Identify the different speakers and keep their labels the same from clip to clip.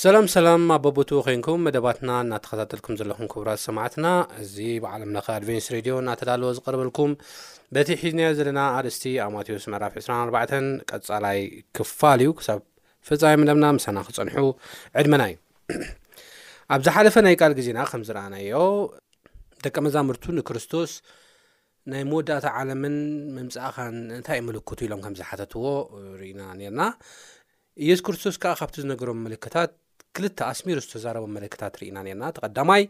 Speaker 1: ሰላም ሰላም ኣብ በቦትኡ ኮንኩም መደባትና እናተኸታተልኩም ዘለኹም ክቡራት ሰማዕትና እዚ ብዓለም ለኸ ኣድቨንስ ሬድዮ እናተዳለወ ዝቐርበልኩም በቲ ሒዝናዮ ዘለና ኣርእስቲ ኣማቴዎስ ምዕራፍ 24 ቀጻላይ ክፋል እዩ ክሳብ ፍጻሜ መደብና ምሳና ክጸንሑ ዕድመና እዩ ኣብ ዝሓለፈ ናይ ቃል ግዜና ከም ዝረኣናዮ ደቂ መዛምርቱ ንክርስቶስ ናይ መወዳእታ ዓለምን ምምፃእኻን እንታይ ምልክቱ ኢሎም ከም ዝሓተትዎ ርኢና ነርና ኢየሱስ ክርስቶስ ከኣ ካብቲ ዝነገሮም ምልክታት ክልተ ኣስሚሩ ዝተዛረቦም ምልክታት ርኢና ነርና እቲ ቀዳማይ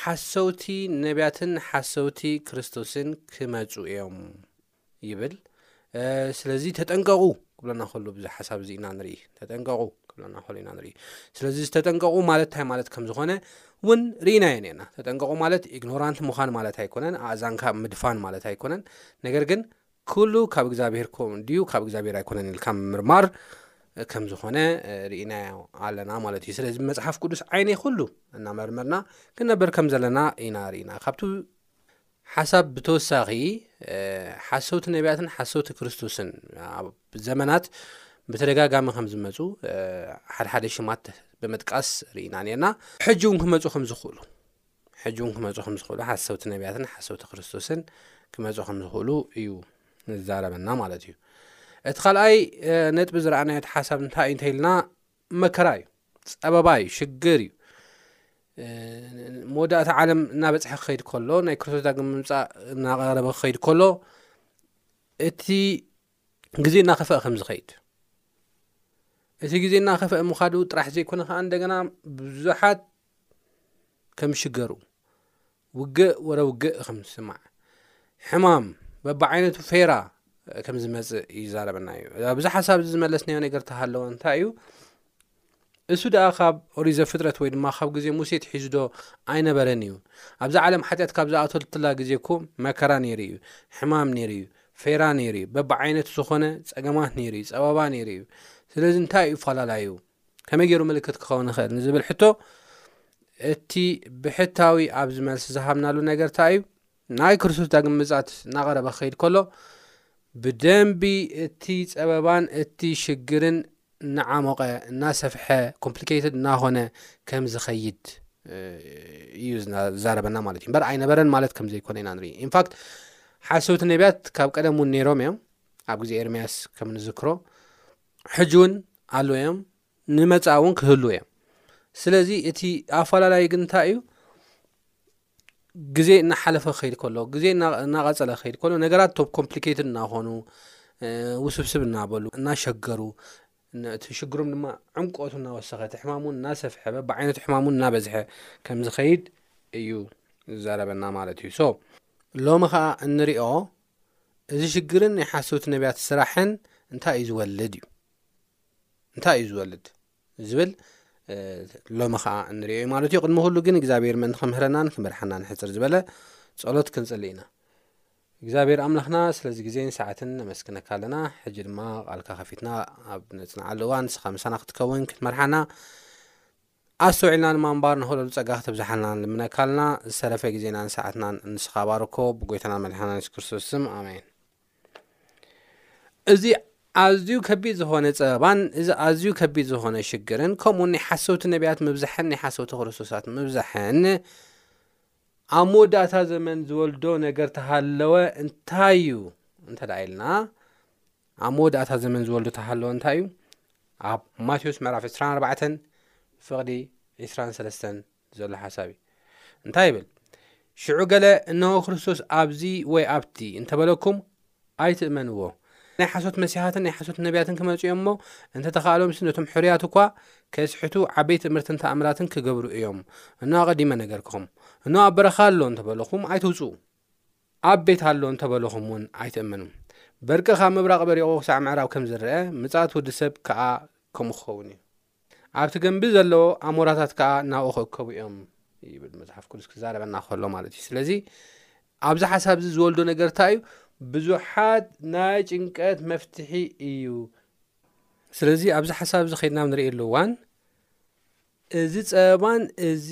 Speaker 1: ሓሰውቲ ነቢያትን ሓሰውቲ ክርስቶስን ክመፁ እዮም ይብል ስለዚ ተጠንቀቑ ክብለና ከሉ ብዚ ሓሳብ እዚ ኢና ንርኢ ተጠንቀቑ ክብለና ከሉ ኢና ንርኢ ስለዚ ዝተጠንቀቑ ማለት እንታይ ማለት ከም ዝኾነ እውን ርኢና እየ ነና ተጠንቀቑ ማለት ኢግኖራንት ምዃን ማለት ኣይኮነን ኣእዛንካ ምድፋን ማለት ኣይኮነን ነገር ግን ኩሉ ካብ እግዚኣብሄር ኮን ድዩ ካብ እግዚኣብሄር ኣይኮነን ኢልካ ምምርማር ከም ዝኾነ ርኢናዮ ኣለና ማለት እዩ ስለዚ መፅሓፍ ቅዱስ ዓይነ ኩሉ እናመርመርና ክንነበር ከም ዘለና ኢና ርኢና ካብቲ ሓሳብ ብተወሳኺ ሓሰውቲ ነቢያትን ሓሰውቲ ክርስቶስን ኣብ ዘመናት ብተደጋጋሚ ከም ዝመፁ ሓደሓደ ሽማት ብምጥቃስ ርኢና ነርና ሕጂ እውን ክመፁ ከም ዝኽእሉ ሕጂ እውን ክመፁ ከም ዝኽእሉ ሓሰውቲ ነቢያትን ሓሰውቲ ክርስቶስን ክመፁ ከም ዝኽእሉ እዩ ንዛረበና ማለት እዩ እቲ ካልኣይ ነጥቢ ዝረኣናዮ እቲ ሓሳብ እንታይ እዩ እንተኢልና መከራ እዩ ፀበባ እዩ ሽግር እዩ መወዳእታ ዓለም እናበፅሐ ክኸይድ ከሎ ናይ ክርስቶስ ዳግም ምምፃእ እናቐረበ ክኸይድ ከሎ እቲ ግዜ እናኸፈእ ከም ዝኸይድ እቲ ግዜ እናኸፈእ ምዃዱ ጥራሕ ዘይኮነ ከዓ እንደገና ብዙሓት ከም ዝሽገሩ ውግእ ወረ ውግእ ከም ዝስማዕ ሕማም በብዓይነቱ ፌራ ከም ዝመፅእ ይዛረበና እዩ ኣብዚ ሓሳብ እዚ ዝመለስናዮ ነገር ተሃለወ እንታይ እዩ እሱ ደኣ ካብ ኦሪት ዘፍጥረት ወይ ድማ ካብ ግዜ ሙሴ ትሒዙ ዶ ኣይነበረን እዩ? ኣብዛ ዓለም ሓጢኣት ካብ ዝኣተወትላ ግዜ እኮ መከራ ነይሩ እዩ፣ ሕማም ነይሩ እዩ፣ ፌራ ነይሩ እዩ፣ በብዓይነቱ ዝኾነ ጸገማት ነይሩ እዩ፣ ጸበባ ነይሩ እዩ። ስለዚ እንታይ እዩ ኣፈላላዩ? ከመይ ገይሩ ምልክት ክኸውን ይኽእል ንዝብል ሕቶ እቲ ብሕታዊ ኣብዚ መልሲ ዝሃብናሉ ነገር እንታይ እዩ? ናይ ክርስቶስ ዳግም ምጽኣት እናቐረበ ክኸይድ ከሎ ብደንቢ እቲ ጸበባን እቲ ሽግርን እናዓሞቐ እናሰፍሐ ኮምፕሊኬትድ እናኾነ ከም ዝኸይድ እዩ ዝዛረበና ማለት እዩ እምበር ኣይነበረን ማለት ከም ዘይኮነ ኢና ንርኢ ኢንፋክት ሓሰውቲ ነቢያት ካብ ቀደም እውን ነይሮም እዮም ኣብ ግዜ ኤርምያስ ከም ንዝክሮ ሕጂ እውን ኣለ እዮም ንመፃ እውን ክህልው እዮም ስለዚ እቲ ኣፈላላይ ግን እንታይ እዩ ግዜ እናሓለፈ ክኸይድ ከሎ ግዜ እናቐፀለ ክኸይድ ከሎ ነገራት ቶም ኮምፕሊኬትድ እናኾኑ ውስብስብ እናበሉ እናሸገሩ እቲ ሽግሮም ድማ ዕምቆቱ እናወሰኸ እቲ ሕማሙን እናሰፍሐ በብዓይነቱ ሕማሙን እናበዝሐ ከም ዝኸይድ እዩ ዝዛረበና ማለት እዩ ሶ ሎሚ ከዓ እንሪኦ እዚ ሽግርን ናይ ሓሰውቲ ነቢያት ስራሕን እንታይ እዩ ዝወልድ እዩ እንታይ እዩ ዝወልድ ዝብል ሎሚ ኸዓ እንሪኦ እዩ ማለት እዩ ቅድሚ ኩሉ ግን እግዚኣብሔር ምእንቲ ክምህረናን ክመርሓናን ሕፅር ዝበለ ጸሎት ክንጽሊ ኢና እግዚኣብሔር ኣምላኽና ስለዚ ግዜን ሰዓትን ነመስግነካ ኣለና ሕጂ ድማ ቃልካ ከፊትና ኣብ ነጽንዓሉ እዋን ንስኻ ምሳና ክትከውን ክትመርሓና ኣስተውዒልና ድማ እምባር ንኸለሉ ጸጋ ክተብዝሓልና ንልምነካ ኣለና ዝተረፈ ግዜናን ሰዓትናን ንስኻ ባርኮ ብጎይታና መድሓና የሱስ ክርስቶስ ስም ኣሜን እዚ ኣዝዩ ከቢድ ዝኾነ ጸበባን እዚ ኣዝዩ ከቢድ ዝኾነ ሽግርን ከምኡውን ናይ ሓሰውቲ ነቢያት ምብዛሕን ናይ ሓሰውቲ ክርስቶሳት ምብዛሕን ኣብ መወዳእታ ዘመን ዝወልዶ ነገር ተሃለወ እንታይ እዩ እንተ ኢልና ኣብ መወዳእታ ዘመን ዝወልዶ ተሃለወ እንታይ እዩ ኣብ ማቴዎስ ምዕራፍ 24 ፍቕዲ 23 ዘሎ ሓሳብ እዩ። እንታይ ይብል? ሽዑ ገለ እነሆ ክርስቶስ ኣብዚ ወይ ኣብቲ እንተ በለኩም፣ ኣይትእመንዎ። ናይ ሓሶት መሲሓትን ናይ ሓሶት ነቢያትን ክመጹ እዮም እሞ፣ እንተ ተኻእሎምሲ ነቶም ሕሩያት እኳ ኬስሕቱ ዓበይቲ እምርትን ተኣምራትን ኪገብሩ እዮም። እነሆ ኣቐዲመ ነገርክኹም። እነሆ ኣብ በረኻ ኣሎ እንተ በልኹም፣ ኣይትውጽኡ። ኣብ ቤት ኣሎ እንተ በልኹም እውን ኣይትእመኑ። በርቂ ኻብ ምብራቕ በሪቑ ኽሳዕ ምዕራብ ከም ዚርአ፣ ምጽኣት ወዲ ሰብ ከኣ ከምኡ ኪኸውን እዩ። ኣብቲ ገንቢ ዘሎ ኣሞራታት ከዓ ናብኡ ክእከቡ እዮም ይብል መፅሓፍ ቅዱስ ክዛረበና ከሎ ማለት እዩ ስለዚ ኣብዚ ሓሳብ እዚ ዝወልዶ ነገር እንታይ እዩ ብዙሓት ናይ ጭንቀት መፍትሒ እዩ ስለዚ ኣብዚ ሓሳብ እዚ ከይድና ንርእየሉ እዋን እዚ ፀበባን እዚ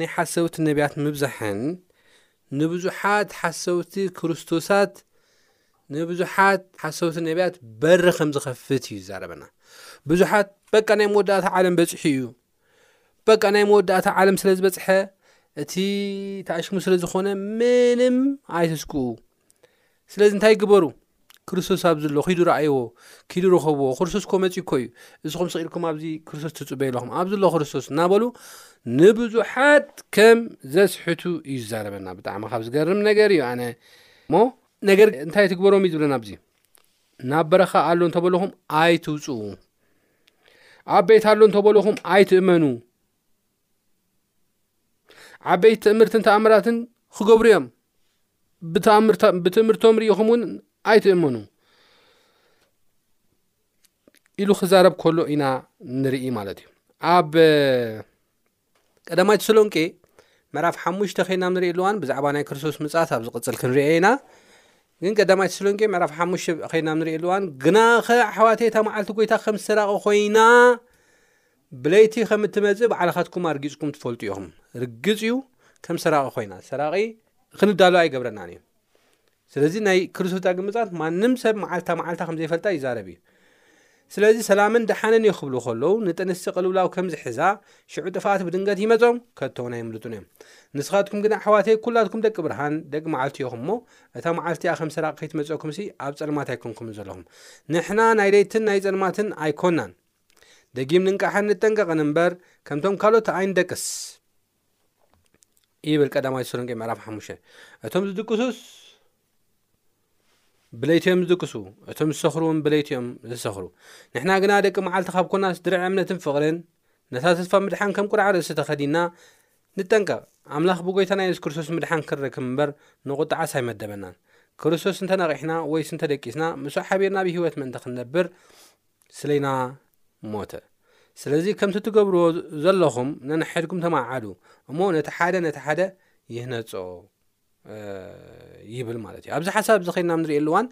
Speaker 1: ናይ ሓሰውቲ ነቢያት ምብዛሕን ንብዙሓት ሓሰውቲ ክርስቶሳት ንብዙሓት ሓሰውቲ ነቢያት በሪ ከም ዝኸፍት እዩ ዝዛረበና ብዙሓት በቃ ናይ መወዳእታ ዓለም በፂሑ እዩ በቃ ናይ መወዳእታ ዓለም ስለ ዝበፅሐ እቲ ተኣሽሙ ስለ ዝኾነ ምንም ኣይትስክኡ ስለዚ እንታይ ግበሩ ክርስቶስ ኣብዚ ኣሎ ኪዱ ረኣይዎ ኪዱ ረኸብዎ ክርስቶስ ኮ መጺ እኮ እዩ እስኹም ስኢልኩም ኣብዚ ክርስቶስ ትጽበዩ ኣለኹም ኣብዚ ኣሎ ክርስቶስ እናበሉ ንብዙሓት ከም ዘስሕቱ እዩ ዝዛረበና ብጣዕሚ ካብ ዝገርም ነገር እዩ ኣነ እሞ ነገር እንታይ ትግበሮም እዩ ዝብለና ኣብዚ ናብ በረኻ ኣሎ እንተበለኹም ኣይትውፅኡ ኣብ ቤት ኣሎ እንተበለኹም ኣይትእመኑ ዓበይቲ ትእምርትን ተኣምራትን ክገብሩ እዮም ብትእምርቶም ርኢኹም እውን ኣይትእምኑ ኢሉ ክዛረብ ከሎ ኢና ንርኢ ማለት እዩ ኣብ ቀዳማይ ተሰሎንቄ መራፍ ሓሙሽተ ኮይና ንርኢ ኣለዋን ብዛዕባ ናይ ክርስቶስ ምፃት ኣብ ዝቕፅል ክንርአ ኢና ግን ቀዳማይ ተሰሎንቄ መራፍ ሓሙሽተ ኮይና ንርኢ ኣለዋን ግናኸ ኣሕዋተይ እታ መዓልቲ ጎይታ ከም ዝተራቐ ኮይና ብለይቲ ከም እትመጽእ ባዕልኻትኩም ኣርጊጽኩም ትፈልጡ ኢኹም። ርግጽ እዩ ከም ሰራቒ ኮይና ሰራቒ ክንዳሎ ኣይገብረናን እዩ። ስለዚ ናይ ክርስቶስ ዳግም ምጽኣት ማንም ሰብ መዓልታ መዓልታ ከም ዘይፈልጣ ይዛረብ እዩ። ስለዚ ሰላምን ደሓንን እዩ ክብሉ ከለዉ ንጥንስቲ ቅልውላው ከም ዝሕዛ ሽዑ ጥፍኣት ብድንገት ይመጾም ከቶ ናይ ምልጡን እዮም። ንስኻትኩም ግና ኣሕዋተይ ኩላትኩም ደቂ ብርሃን ደቂ መዓልቲ ኢኹም እሞ እታ መዓልቲኣ ከም ሰራቒ ከይትመጸኩምሲ ኣብ ጸልማት ኣይኮንኩምን ዘለኹም። ንሕና ናይ ለይትን ናይ ጸልማትን ኣይኮናን። ደጊም ንንቃሕን ንጠንቀቕን እምበር ከምቶም ካልኦት ኣይንደቅስ ይብል ቀዳማይ ተሰሎንቄ ምዕራፍ ሓሙሽተ እቶም ዝድቅሱስ ብለይቲ እዮም ዝድቅሱ እቶም ዝሰኽሩ እውን ብለይቲ እዮም ዝሰኽሩ ንሕና ግና ደቂ መዓልቲ ካብ ኮናስ ድርዕ እምነትን ፍቕርን ነታ ተስፋ ምድሓን ከም ቁርዓ ርእሲ ተኸዲና ንጠንቀቕ ኣምላኽ ብጎይታና የሱስ ክርስቶስ ምድሓን ክንረክብ እምበር ንቑጥዓስ ኣይመደበናን ክርስቶስ እንተነቒሕና ወይስ እንተደቂስና ምስ ሓቢርና ብህይወት ምእንቲ ክንነብር ስሌና ሞተ። ስለዚ ከምቲ ትገብርዎ ዘለኹም ነንሕድኩም ተመዓዓዱ እሞ ነቲ ሓደ ነቲ ሓደ ይህነጾ ይብል ማለት እዩ። ኣብዚ ሓሳብ እዚ ከይና ንሪእየሉ እዋን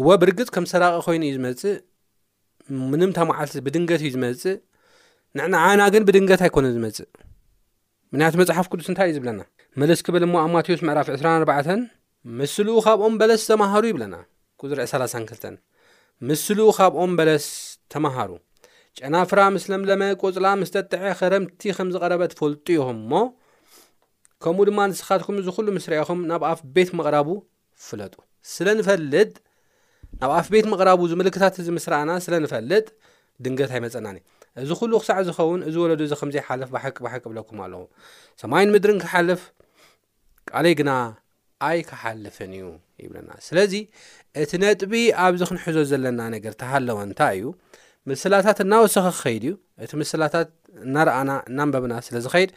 Speaker 1: እወ ብርግጽ ከም ሰራቂ ኮይኑ እዩ ዝመጽእ ምንም ተመዓልቲ ብድንገት እዩ ዝመጽእ ንዓና ግን ብድንገት ኣይኮነ ዝመጽእ ምክንያቱ መጽሓፍ ቅዱስ እንታይ እዩ ዝብለና? መለስ ክበል እሞ ኣብ ማቴዎስ ምዕራፍ ዕስራን ኣርባዕተን ምስሉ ካብኦም በለስ ተማሃሩ ይብለና። ቁጽሪ ሰላሳን ክልተን ምስሉ ካብኦም በለስ ተማሃሩ ጨናፍራ ምስ ለምለመ ቆጽላ ምስ ጠጥዐ ኸረምቲ ከም ዝቐረበ ትፈልጡ ኢኹም እሞ ከምኡ ድማ ንስኻትኩም እዚ ኹሉ ምስ ረኤኹም ናብ ኣፍ ቤት ምቕራቡ ፍለጡ። ስለ ንፈልጥ ናብ ኣፍ ቤት ምቕራቡ እዚ ምልክታት እዚ ምስ ረኣና ስለ ንፈልጥ ድንገት ኣይመጸናን እዩ። እዚ ኩሉ ክሳዕ ዝኸውን እዚ ወለዶ እዚ ከም ዘይሓልፍ ብሓቂ ብሓቂ እብለኩም ኣለኹ። ሰማይን ምድርን ክሓልፍ ቃለይ ግና ኣይክሓልፍን እዩ ይብለና። ስለዚ እቲ ነጥቢ ኣብዚ ክንሕዞ ዘለና ነገር ተሃለወ እንታይ እዩ? ምስላታት እናወሰኸ ክኸይድ እዩ። እቲ ምስላታት እናረኣና እናንበብና ስለ ዝኸይድ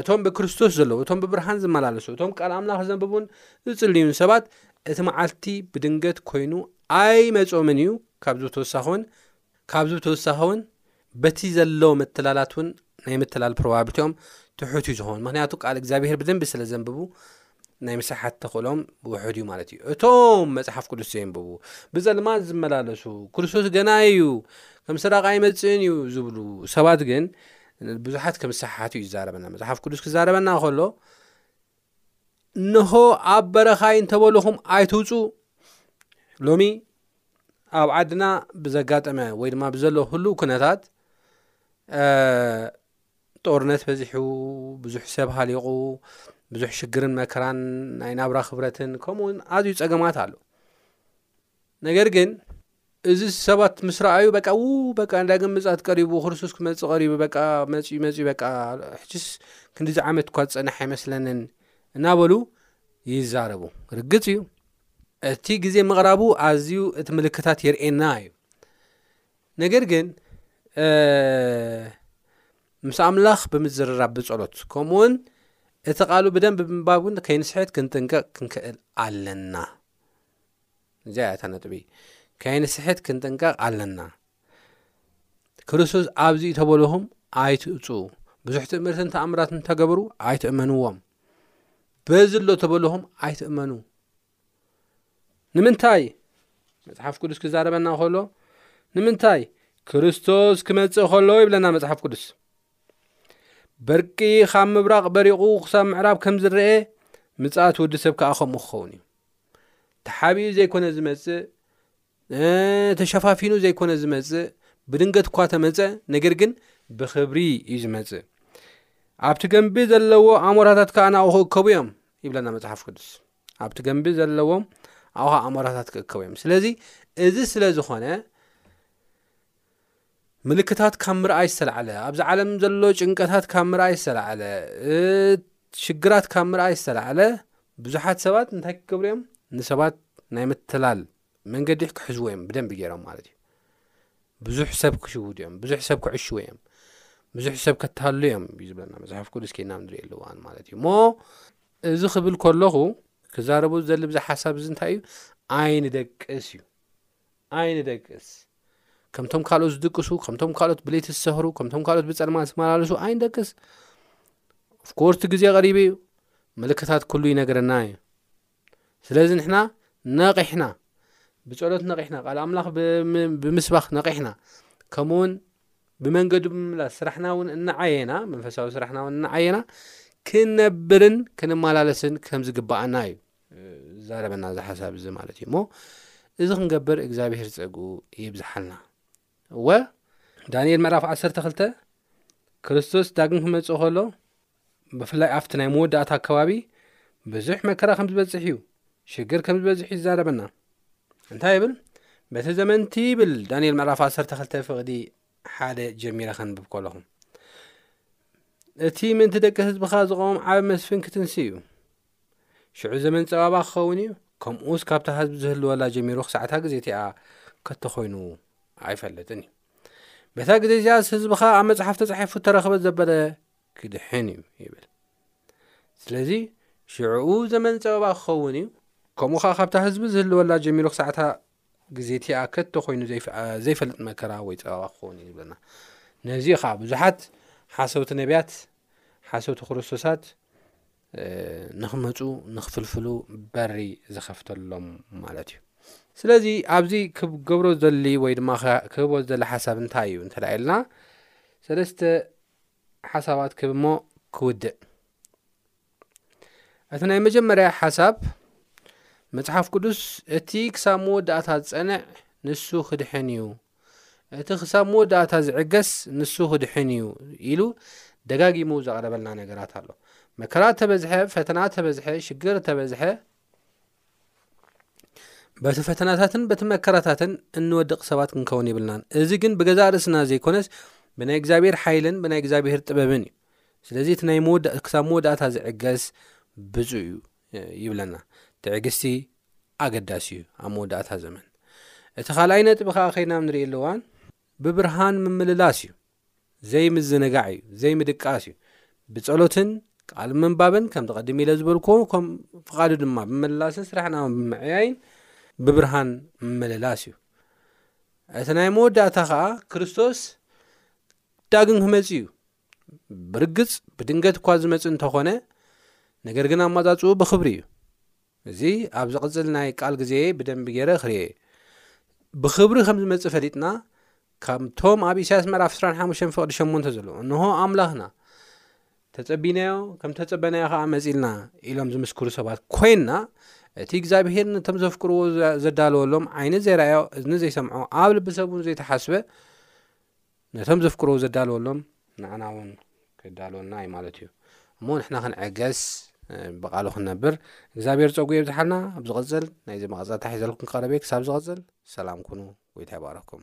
Speaker 1: እቶም ብክርስቶስ ዘለዉ እቶም ብብርሃን ዝመላለሱ እቶም ቃል ኣምላኽ ዘንብቡን ዝጽልዩን ሰባት እቲ መዓልቲ ብድንገት ኮይኑ ኣይመጾምን እዩ ካብዚ ብተወሳኺ እውን ካብዚ ብተወሳኺ እውን በቲ ዘለዎ ምትላላት እውን ናይ ምትላል ፕሮባብሊቲኦም ትሑት እዩ ዝኸውን ምክንያቱ ቃል እግዚኣብሄር ብደንቢ ስለ ዘንብቡ ናይ ምስሓት ተኽእሎም ውሑድ እዩ ማለት እዩ እቶም መፅሓፍ ቅዱስ ዘየንብቡ ብዘልማት ዝመላለሱ ክርስቶስ ገና እዩ ከም ስራቃ ይመፅእን እዩ ዝብሉ ሰባት ግን ብዙሓት ከም ዝሰሓሓት እዩ ይዛረበና መፅሓፍ ቅዱስ ክዛረበና ከሎ እንሆ ኣብ በረኻይ እንተበልኹም ኣይትውፁ ሎሚ ኣብ ዓድና ብዘጋጠመ ወይ ድማ ብዘሎ ህሉው ኩነታት ጦርነት በዚሑ ብዙሕ ሰብ ሃሊቑ ብዙሕ ሽግርን መከራን ናይ ናብራ ክብረትን ከምኡውን ኣዝዩ ጸገማት ኣሎ ነገር ግን እዚ ሰባት ምስ ረኣዩ በቃ ው በቃ ዳግም ምጻት ቀሪቡ ክርስቶስ ክመጽእ ቀሪቡ በቃ መፅዩ መፅዩ በቃ ሕችስ ክንዲዚ ዓመት እኳ ዝጸንሕ ኣይመስለንን እናበሉ ይዛረቡ ርግጽ እዩ እቲ ግዜ ምቕራቡ ኣዝዩ እቲ ምልክታት የርእየና እዩ ነገር ግን ምስ ኣምላኽ ብምዝርራብ ብጸሎት ከምኡውን እቲ ቃሉ ብደንብ ብምባብ እውን ከይንስሕት ክንጥንቀቕ ክንክእል ኣለና እዚኣ እታ ነጥቢ ከይንስሕት ክንጥንቀቕ ኣለና ክርስቶስ ኣብዚ እተበልኹም ኣይትእፁ ብዙሕ ትእምርትን ተኣምራትን ተገብሩ ኣይትእመንዎም በዚ ኣሎ ተበልኹም ኣይትእመኑ ንምንታይ መጽሓፍ ቅዱስ ክዛረበና ከሎ ንምንታይ ክርስቶስ ክመጽእ ከሎ ይብለና መጽሓፍ ቅዱስ በርቂ ካብ ምብራቕ በሪቑ ክሳብ ምዕራብ ከም ዝረአ ምጽኣት ወዲ ሰብ ከዓ ከምኡ ክኸውን እዩ ተሓቢኡ ዘይኮነ ዝመጽእ ተሸፋፊኑ ዘይኮነ ዝመጽእ ብድንገት እኳ ተመፀ ነገር ግን ብክብሪ እዩ ዝመጽእ ኣብቲ ገንቢ ዘለዎ ኣሞራታት ከዓ ናኡ ክእከቡ እዮም ይብለና መጽሓፍ ቅዱስ ኣብቲ ገንቢ ዘለዎም ኣብኻ ኣሞራታት ክእከቡ እዮም ስለዚ እዚ ስለ ዝኾነ ምልክታት ካብ ምርኣይ ዝተላዕለ ኣብዚ ዓለም ዘሎ ጭንቀታት ካብ ምርኣይ ዝተላዕለ ሽግራት ካብ ምርኣይ ዝተላዕለ ብዙሓት ሰባት እንታይ ክገብሩ እዮም ንሰባት ናይ ምትላል መንገዲ ክሕዝዎ እዮም ብደንቢ ገይሮም ማለት እዩ ብዙሕ ሰብ ክሽውዱ እዮም ብዙሕ ሰብ ክዕሽዎ እዮም ብዙሕ ሰብ ከታሉ እዮም እዩ ዝብለና መፅሓፍ ቅዱስ ኬና ንሪኦ ኣለዋን ማለት እዩ እሞ እዚ ክብል ከለኹ ክዛረቦ ዝደሊ ብዛ ሓሳብ እዚ እንታይ እዩ ኣይንደቅስ እዩ ኣይንደቅስ ከምቶም ካልኦት ዝድቅሱ ከምቶም ካልኦት ብለይቲ ዝሰህሩ ከምቶም ካልኦት ብፀልማ ዝመላለሱ ኣይንደቅስ ፍኮርቲ ግዜ ቀሪበ እዩ ምልክታት ኩሉ ይነገረና እዩ ስለዚ ንሕና ነቂሕና ብፀሎት ነቂሕና ቃል ኣምላኽ ብምስባኽ ነቂሕና ከምኡውን ብመንገዱ ብምምላስ ስራሕና እውን እናዓየና መንፈሳዊ ስራሕና እውን እናዓየና ክንነብርን ክንመላለስን ከም ዝግባኣና እዩ ዛረበና እዚ ሓሳብ እዚ ማለት እዩ እሞ እዚ ክንገብር እግዚኣብሄር ፀግኡ ይብዝሓልና እወ ዳንኤል ምዕራፍ 12 ክርስቶስ ዳግም ክመፅእ ከሎ ብፍላይ ኣብቲ ናይ መወዳእታ ኣከባቢ ብዙሕ መከራ ከም ዝበጽሕ እዩ ሽግር ከም ዝበዝሕ እዩ ዝዛረበና እንታይ ይብል በቲ ዘመንቲ ይብል ዳንኤል ምዕራፍ 12 ፍቕዲ ሓደ ጀሚረ ከንብብ ከለኹ እቲ ምእንቲ ደቂ ህዝብኻ ዝቐወም ዓብ መስፍን ክትንሲ እዩ ሽዑ ዘመን ጸባባ ክኸውን እዩ ከምኡስ ካብታ ህዝቢ ዝህልወላ ጀሚሩ ክሳዕታ ግዜ እቲኣ ከቶ ኮይኑ ኣይፈልጥን እዩ በታ ግዜ እዚኣስ ህዝብኻ ኣብ መጽሓፍ ተጻሒፉ ተረኽበ ዘበለ ክድሕን እዩ ይብል ስለዚ ሽዑኡ ዘመን ጸበባ ክኸውን እዩ። ከምኡ ኸኣ ካብታ ህዝቢ ዝህልወላ ጀሚሩ ክሳዕታ ግዜቲኣ ከቶ ኮይኑ ዘይፈልጥ መከራ ወይ ጸበባ ክኸውን እዩ ዝብለና ነዚ እዩ ከዓ ብዙሓት ሓሰውቲ ነቢያት ሓሰውቲ ክርስቶሳት ንክመፁ ንክፍልፍሉ በሪ ዝኸፍተሎም ማለት እዩ ስለዚ ኣብዚ ክገብሮ ዘሊ ወይ ድማ ክህቦ ዘለ ሓሳብ እንታይ እዩ እንተደኣ ኢልና ሰለስተ ሓሳባት ክህብ እሞ ክውድእ። እቲ ናይ መጀመርያ ሓሳብ መጽሓፍ ቅዱስ እቲ ክሳብ መወዳእታ ዝጸንዕ ንሱ ክድሕን እዩ፣ እቲ ክሳብ መወዳእታ ዝዕገስ ንሱ ክድሕን እዩ ኢሉ ደጋጊሙ ዘቕረበልና ነገራት ኣሎ። መከራ ተበዝሐ፣ ፈተና ተበዝሐ፣ ሽግር ተበዝሐ በቲ ፈተናታትን በቲ መከራታትን እንወድቕ ሰባት ክንከውን የብልናን እዚ ግን ብገዛእ ርእስና ዘይኮነስ ብናይ እግዚኣብሔር ሓይልን ብናይ እግዚኣብሔር ጥበብን እዩ ስለዚ እቲ ናይ ክሳብ መወዳእታ ዝዕገስ ብፁ እዩ ይብለና ትዕግስቲ ኣገዳሲ እዩ ኣብ መወዳእታ ዘመን እቲ ካልኣይ ነጥቢ ከዓ ከይናም ንሪኢ ኣለዋን ብብርሃን ምምልላስ እዩ ዘይምዝንጋዕ እዩ ዘይምድቃስ እዩ ብጸሎትን ቃል ምንባብን ከምቲ ቀድሚ ኢለ ዝበልክዎ ከም ፍቓዱ ድማ ብምምላስን ስራሕና ብምዕያይን ብብርሃን ምምልላስ እዩ እቲ ናይ መወዳእታ ከዓ ክርስቶስ ዳግም ክመፅ እዩ ብርግፅ ብድንገት እኳ ዝመፅ እንተኾነ ነገር ግን ኣማፃፅኡ ብክብሪ እዩ እዚ ኣብ ዝቕጽል ናይ ቃል ግዜየይ ብደንቢ ገይረ ክርኤ ብኽብሪ ከም ዝመጽእ ፈሊጥና ካብቶም ኣብ ኢሳያስ ምዕራፍ 25 ፍቕዲ 8 ዘሎ እንሆ ኣምላኽና ተጸቢናዮ ከም ተጸበናዮ ከዓ መጺልና ኢሎም ዝምስክሩ ሰባት ኮይንና እቲ እግዚኣብሄር ነቶም ዘፍቅርዎ ዘዳለወሎም ዓይኒ ዘይረኣዮ እዝኒ ዘይሰምዖ ኣብ ልቢ ሰብ እውን ዘይተሓስበ ነቶም ዘፍቅሩ ዘዳልወሎም ንዓና ውን ክዳልወልና እዩ ማለት እዩ እሞ ንሕና ክንዕገስ ብቓሉ ክንነብር እግዚኣብሔር ፀጉ የብዝሓልና ኣብ ዝቕፅል ናይዚ መቐፀልታ ሒዘልኩም ክቐረበ ክሳብ ዝቐፅል ሰላም ኩኑ ጎይታ ይባረኩም